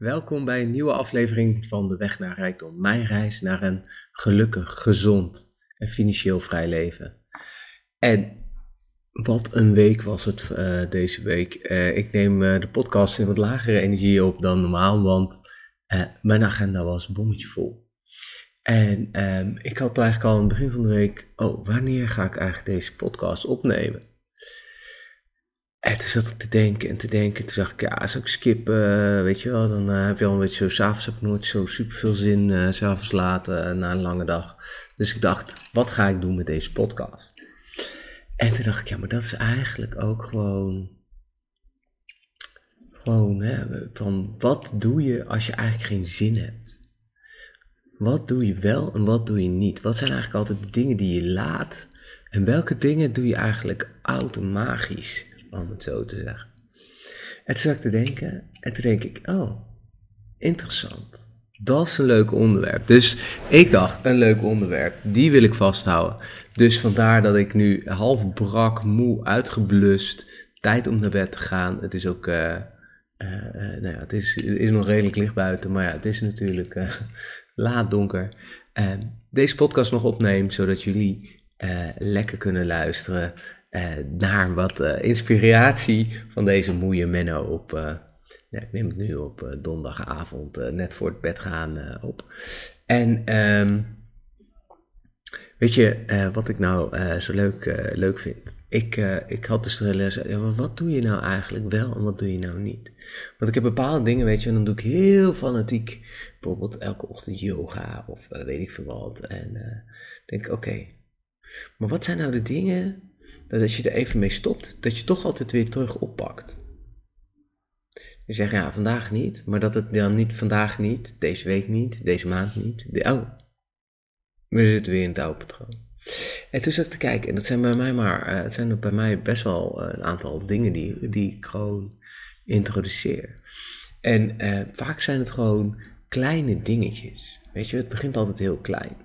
Welkom bij een nieuwe aflevering van De Weg naar Rijkdom. Mijn reis naar een gelukkig, gezond en financieel vrij leven. En wat een week was het uh, deze week. Uh, ik neem uh, de podcast in wat lagere energie op dan normaal, want mijn agenda was bommetje vol. En um, ik had eigenlijk al aan het begin van de week, oh, wanneer ga ik eigenlijk deze podcast opnemen? En toen zat ik te denken en te denken. Toen dacht ik, ja, als ik skippen, weet je wel, dan uh, heb je al een beetje zo, s'avonds heb ik nooit zo super veel zin, uh, s'avonds laat, na een lange dag. Dus ik dacht, wat ga ik doen met deze podcast? En toen dacht ik, ja, maar dat is eigenlijk ook gewoon, gewoon, hè, van wat doe je als je eigenlijk geen zin hebt? Wat doe je wel en wat doe je niet? Wat zijn eigenlijk altijd de dingen die je laat? En welke dingen doe je eigenlijk automatisch? Om het zo te zeggen. En toen zat ik te denken, en toen denk ik, oh, interessant. Dat is een leuk onderwerp. Dus ik dacht, een leuk onderwerp, die wil ik vasthouden. Dus vandaar dat ik nu half brak, moe, uitgeblust, tijd om naar bed te gaan. Het is ook, uh, uh, nou ja, het is, is nog redelijk licht buiten, maar ja, het is natuurlijk laat donker. deze podcast nog opneem, zodat jullie lekker kunnen luisteren naar wat uh, inspiratie van deze moeie Menno op, uh, ja, ik neem het nu op donderdagavond, net voor het bed gaan op. En um, weet je wat ik nou zo leuk, leuk vind? Ik, ik had dus de les, wat doe je nou eigenlijk wel en wat doe je nou niet? Want ik heb bepaalde dingen, weet je, en dan doe ik heel fanatiek, bijvoorbeeld elke ochtend yoga of weet ik veel wat. En denk ik, oké, maar wat zijn nou de dingen dat als je er even mee stopt, dat je toch altijd weer terug oppakt. Je zegt ja, vandaag niet, maar dat het dan niet vandaag niet, deze week niet, deze maand niet. Oh, we zitten weer in het oude patroon. En toen zat ik te kijken, en dat zijn bij mij maar, uh, het zijn bij mij best wel uh, een aantal dingen die, die ik gewoon introduceer. En uh, vaak zijn het gewoon kleine dingetjes. Weet je, het begint altijd heel klein.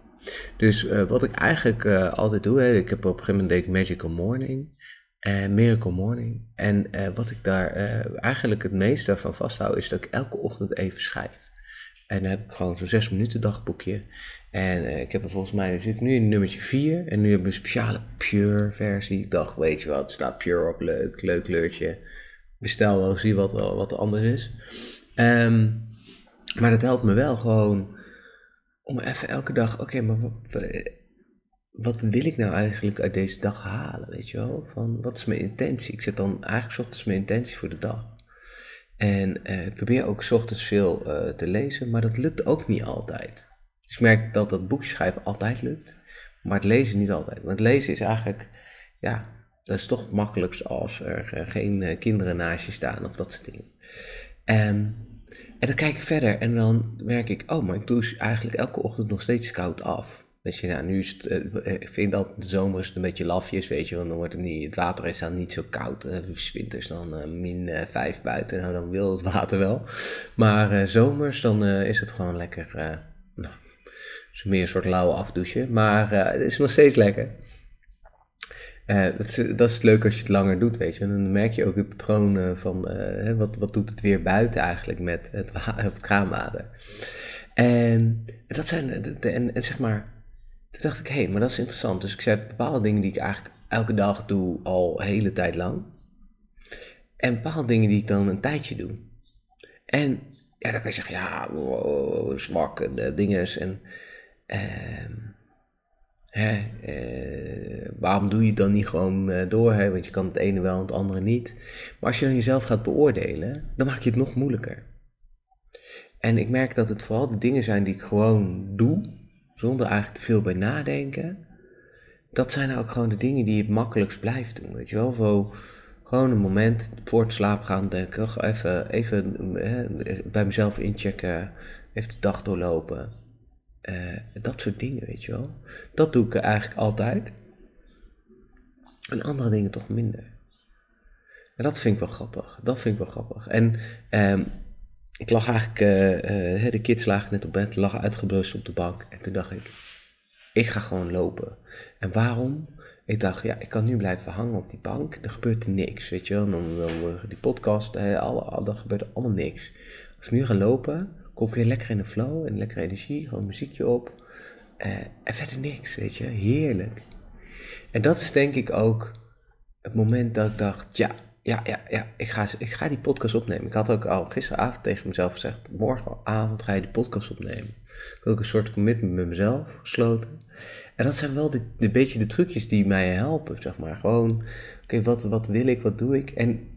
Dus uh, wat ik eigenlijk uh, altijd doe, hè, ik heb op een gegeven moment deed ik Magical Morning, uh, Miracle Morning. En wat ik daar eigenlijk het meeste van vasthoud, is dat ik elke ochtend even schrijf. En dan heb ik gewoon zo'n 6 minuten dagboekje. En ik heb er volgens mij, zit nu in nummertje 4. En nu heb ik een speciale Pure versie. Ik dacht, weet je wat, staat Pure op, leuk, leuk kleurtje. Bestel wel, zie wat, wat anders is. Um, maar dat helpt me wel gewoon om even elke dag, oké, maar wat, wat, wil ik nou eigenlijk uit deze dag halen, weet je wel? Van, wat is mijn intentie? Ik zet dan eigenlijk ochtends mijn intentie voor de dag. En uh, ik probeer ook ochtends veel uh, te lezen, maar dat lukt ook niet altijd. Dus ik merk dat dat boekje schrijven altijd lukt, maar het lezen niet altijd. Want lezen is eigenlijk, ja, dat is toch het als er uh, geen kinderen naast je staan of dat soort dingen. Um, en dan kijk ik verder en dan merk ik, oh, maar ik doe eigenlijk elke ochtend nog steeds koud af. Weet je, nou, nu is het, uh, ik vind dat de zomer een beetje lafjes, weet je, want dan wordt het niet, het water is dan niet zo koud. Uh, winters dan uh, min 5 buiten, nou dan wil het water wel. Maar zomers dan is het gewoon lekker, nou, meer een soort lauwe afdouchen, maar het is nog steeds lekker. Uh, dat, is, het leuk als je het langer doet, weet je. En dan merk je ook het patroon van uh, wat, wat doet het weer buiten eigenlijk met het, het. En dat zijn, de, en, en, zeg maar, toen dacht ik, hé, hey, maar dat is interessant. Dus ik zei bepaalde dingen die ik eigenlijk elke dag doe al hele tijd lang. En bepaalde dingen die ik dan een tijdje doe. En ja, dan kan je zeggen, ja, wow, zwak en uh, dinges en... Ehm, Hè, eh, waarom doe je het dan niet gewoon eh, door? Hè? Want je kan het ene wel en het andere niet. Maar als je dan jezelf gaat beoordelen, dan maak je het nog moeilijker. En ik merk dat het vooral de dingen zijn die ik gewoon doe, zonder eigenlijk te veel bij nadenken. Dat zijn ook gewoon de dingen die het makkelijkst blijft doen. Weet je wel, zo gewoon een moment voor het slaap gaan denken, even, even bij mezelf inchecken, even de dag doorlopen. Uh, dat soort dingen, weet je wel. Dat doe ik eigenlijk altijd. En andere dingen toch minder. En dat vind ik wel grappig. Dat vind ik wel grappig. En um, ik lag eigenlijk, uh, uh, de kids lagen net op bed, lag uitgeblust op de bank. En toen dacht ik, ik ga gewoon lopen. En waarom? Ik dacht, ja, ik kan nu blijven hangen op die bank. Er gebeurt niks, weet je wel. Dan, die podcast, alle, dan gebeurt allemaal niks. Als ik nu ga lopen, kom weer lekker in de flow en lekker energie, gewoon muziekje op. Eh, en verder niks, weet je, heerlijk. En dat is denk ik ook het moment dat ik dacht, ja, ja, ja, ja, ik ga, ik ga die podcast opnemen. Ik had ook al gisteravond tegen mezelf gezegd, morgenavond ga je die podcast opnemen. Ik had ook een soort commitment met mezelf gesloten. En dat zijn wel de beetje de trucjes die mij helpen, zeg maar. Gewoon, oké, wat, wat wil ik, wat doe ik? En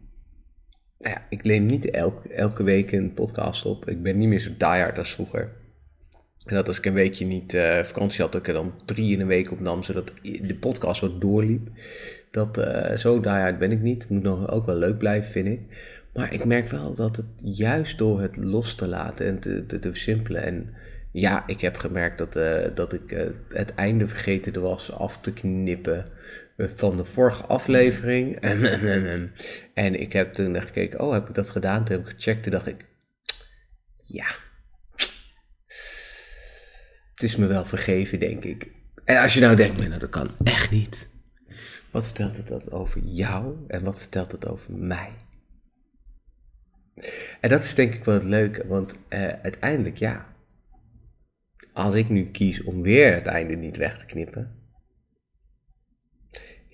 nou ja, ik neem niet elke, elke week een podcast op. Ik ben niet meer zo diehard als vroeger. En dat als ik een weekje niet uh, vakantie had, dat ik er dan drie in een week opnam, zodat de podcast wat doorliep. Dat, uh, zo diehard ben ik niet. Moet nog ook wel leuk blijven, vind ik. Maar ik merk wel dat het juist door het los te laten en te, te, te versimpelen. En ja, ik heb gemerkt dat, uh, dat ik het einde vergeten was af te knippen van de vorige aflevering. en ik heb toen gekeken, oh, heb ik dat gedaan? Toen heb ik gecheckt, toen dacht ik, ja, het is me wel vergeven, denk ik. En als je nou denkt, nou dat kan echt niet. Wat vertelt het dat over jou en wat vertelt het over mij? En dat is denk ik wel het leuke, want uh, uiteindelijk ja, als ik nu kies om weer het einde niet weg te knippen,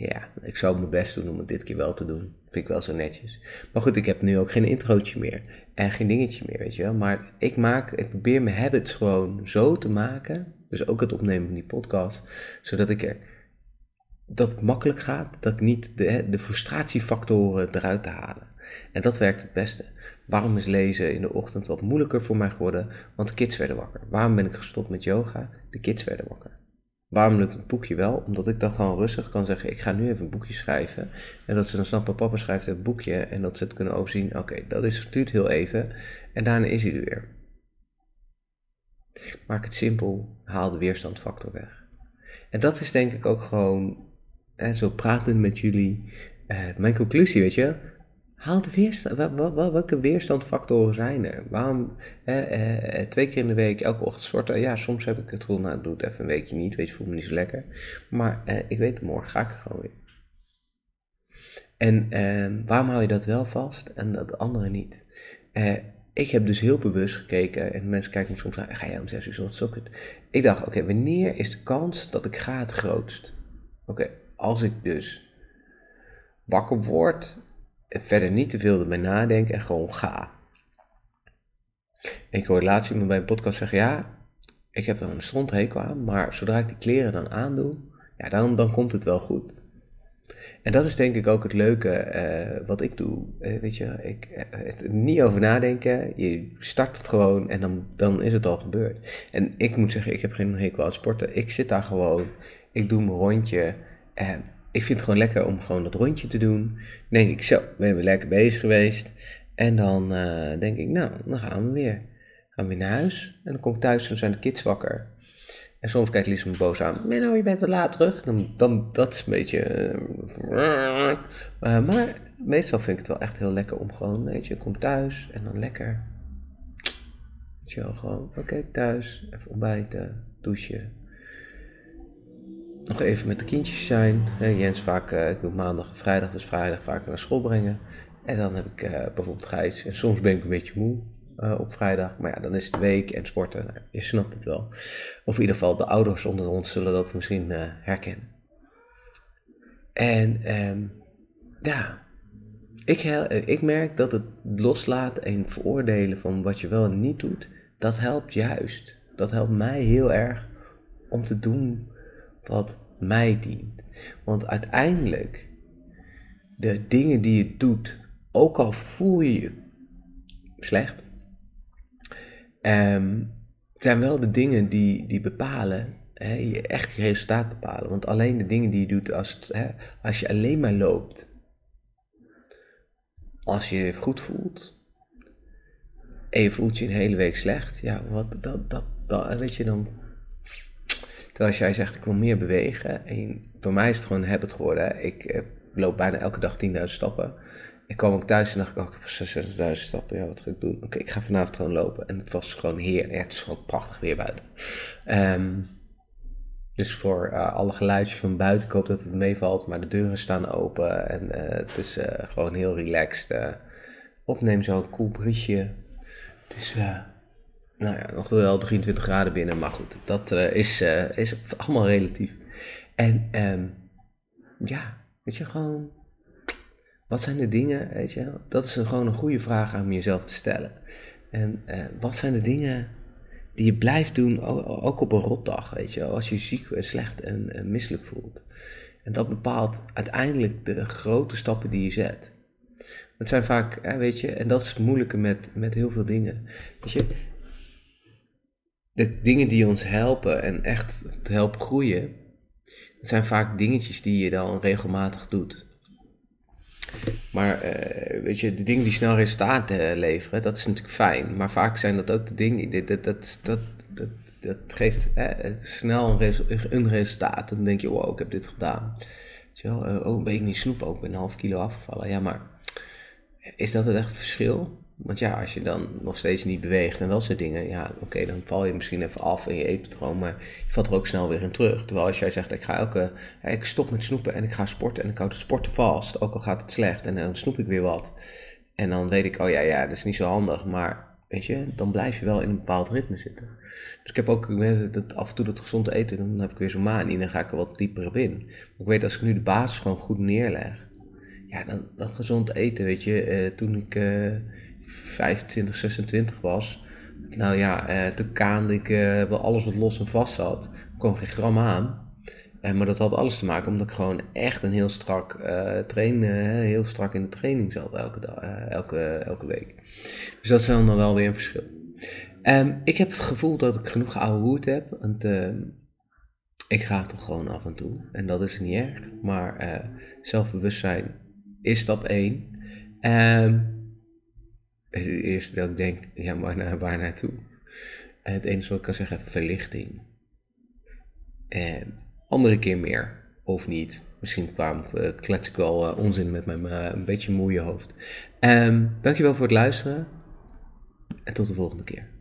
ja, ik zou mijn best doen om het dit keer wel te doen. Vind ik wel zo netjes. Maar goed, ik heb nu ook geen introotje meer. En geen dingetje meer, weet je wel. Maar ik maak, ik probeer mijn habits gewoon zo te maken. Dus ook het opnemen van die podcast. Zodat ik er, dat het makkelijk gaat. Dat ik niet de, de frustratiefactoren eruit te halen. En dat werkt het beste. Waarom is lezen in de ochtend wat moeilijker voor mij geworden? Want de kids werden wakker. Waarom ben ik gestopt met yoga? De kids werden wakker. Waarom lukt het boekje wel? Omdat ik dan gewoon rustig kan zeggen: ik ga nu even een boekje schrijven. En dat ze dan snappen: papa schrijft het boekje. En dat ze het kunnen overzien: oké, dat is, duurt heel even. En daarna is hij er weer. Maak het simpel, haal de weerstandfactor weg. En dat is denk ik ook gewoon, hè, zo praten met jullie. Eh, mijn conclusie, weet je, Haal de weerstand. Welke weerstandfactoren zijn er? Waarom eh, twee keer in de week elke ochtend sporten? Ja, soms heb ik het gevoel, nou, doe het even een weekje niet. Weet je, voel me niet zo lekker. Maar eh, ik weet, morgen ga ik er gewoon weer. En eh, waarom hou je dat wel vast en dat andere niet? Eh, ik heb dus heel bewust gekeken en mensen kijken me soms aan, ga jij om zes uur ochtends Ik dacht, oké, wanneer is de kans dat ik ga het grootst? Oké, als ik dus wakker word verder niet te veel erbij nadenken en gewoon ga. Ik hoorde laatst iemand bij een podcast zeggen, ja, ik heb er een stondhekel aan, maar zodra ik die kleren dan aandoe, ja, dan, dan komt het wel goed. En dat is denk ik ook het leuke uh, wat ik doe. Uh, weet je, ik, uh, het, niet over nadenken. Je start het gewoon en dan, dan is het al gebeurd. En ik moet zeggen, ik heb geen hekel aan sporten. Ik zit daar gewoon. Ik doe mijn rondje. En ik vind het gewoon lekker om gewoon dat rondje te doen. Denk ik, zo, we hebben lekker bezig geweest. En dan uh, denk ik, nou, dan gaan we weer. Gaan we weer naar huis. En dan kom ik thuis en zijn de kids wakker. En soms kijkt Lies me boos aan. Menno, je bent wel laat terug. Dan, dan, dat is een beetje... Uh, uh, maar meestal vind ik het wel echt heel lekker om gewoon, weet je, ik kom thuis en dan lekker... Weet je gewoon, oké, thuis, even ontbijten, douchen, nog even met de kindjes zijn. Jens vaak, uh, ik doe maandag en vrijdag, dus vrijdag vaak naar school brengen. En dan heb ik uh, bijvoorbeeld Gijs. En soms ben ik een beetje moe uh, op vrijdag. Maar ja, dan is het week en sporten. Nou, je snapt het wel. Of in ieder geval de ouders onder ons zullen dat misschien herkennen. En um, ja, ik, ik merk dat het loslaten en veroordelen van wat je wel en niet doet, dat helpt juist. Dat helpt mij heel erg om te doen wat mij dient. Want uiteindelijk, de dingen die je doet, ook al voel je je slecht, um, zijn wel de dingen die, die bepalen, hè, je echt je resultaat bepalen. Want alleen de dingen die je doet als, hè, als je alleen maar loopt, als je je goed voelt, en je voelt je een hele week slecht, ja, wat, dat, dat, dat, weet je, dan Terwijl jij zegt, ik wil meer bewegen. En voor mij is het gewoon een habit geworden. Ik eh, loop bijna elke dag 10.000 stappen. Ik kwam ook thuis en dacht ik, oh, ik heb 6.000 stappen. Ja, wat ga ik doen? Oké, ik ga vanavond gewoon lopen. En het was gewoon heerlijk. het is gewoon prachtig weer buiten. Um, dus voor uh, alle geluidjes van buiten, ik hoop dat het meevalt. Maar de deuren staan open en uh, het is gewoon heel relaxed. opneem zo'n cool briesje. Het is, nou ja, nog wel 23 graden binnen, maar goed, dat uh, is, uh, is allemaal relatief. En um, ja, weet je, gewoon, wat zijn de dingen, weet je, dat is een, gewoon een goede vraag aan jezelf te stellen. En wat zijn de dingen die je blijft doen, ook op een rotdag, weet je, als je ziek, slecht en, en misselijk voelt. En dat bepaalt uiteindelijk de grote stappen die je zet. Het zijn vaak, hè, weet je, en dat is het moeilijke met, met heel veel dingen. Weet je, de dingen die ons helpen en echt te helpen groeien, dat zijn vaak dingetjes die je dan regelmatig doet. Maar uh, weet je, de dingen die snel resultaten leveren, dat is natuurlijk fijn. Maar vaak zijn dat ook de dingen, dat, dat, dat, dat, dat, geeft snel een, res, een, resultaat. Dan denk je, wow, ik heb dit gedaan. Weet je wel, uh, oh, ben ik niet snoepen, ook ben een half kilo afgevallen. Ja, maar is dat het echt verschil? Want ja, als je dan nog steeds niet beweegt en dat soort dingen, ja, oké, dan val je misschien even af in je eetpatroon, maar je valt er ook snel weer in terug. Terwijl als jij zegt, ik ga elke, ik stop met snoepen en ik ga sporten en ik houd het sporten vast, ook al gaat het slecht en dan snoep ik weer wat. En dan weet ik, oh ja, ja, dat is niet zo handig, maar weet je, dan blijf je wel in een bepaald ritme zitten. Dus ik heb ook dat af en toe dat gezond eten, dan heb ik weer zo'n manie en dan ga ik er wat dieper op in. Ik weet als ik nu de basis gewoon goed neerleg, ja, dan, gezond eten, weet je. Uh, toen ik uh, 25, 26 was, nou ja, uh, toen kaande ik eh, wel alles wat los en vast zat. Er kwam geen gram aan. maar dat had alles te maken omdat ik gewoon echt een heel strak trainen, heel strak in de training zat elke, dag, elke, elke week. Dus dat is dan wel weer een verschil. Um, ik heb het gevoel dat ik genoeg oude hoed heb. Want ehm, ik ga toch gewoon af en toe. En dat is niet erg. Maar zelfbewustzijn is stap 1. Um, het eerste dat ik denk, ja, waar, naar, waar naartoe? Het enige wat ik kan zeggen, verlichting. En andere keer meer, of niet. Misschien kwam, uh, klets ik wel uh, onzin met mijn uh, een beetje moeie hoofd. Um, dankjewel voor het luisteren. En tot de volgende keer.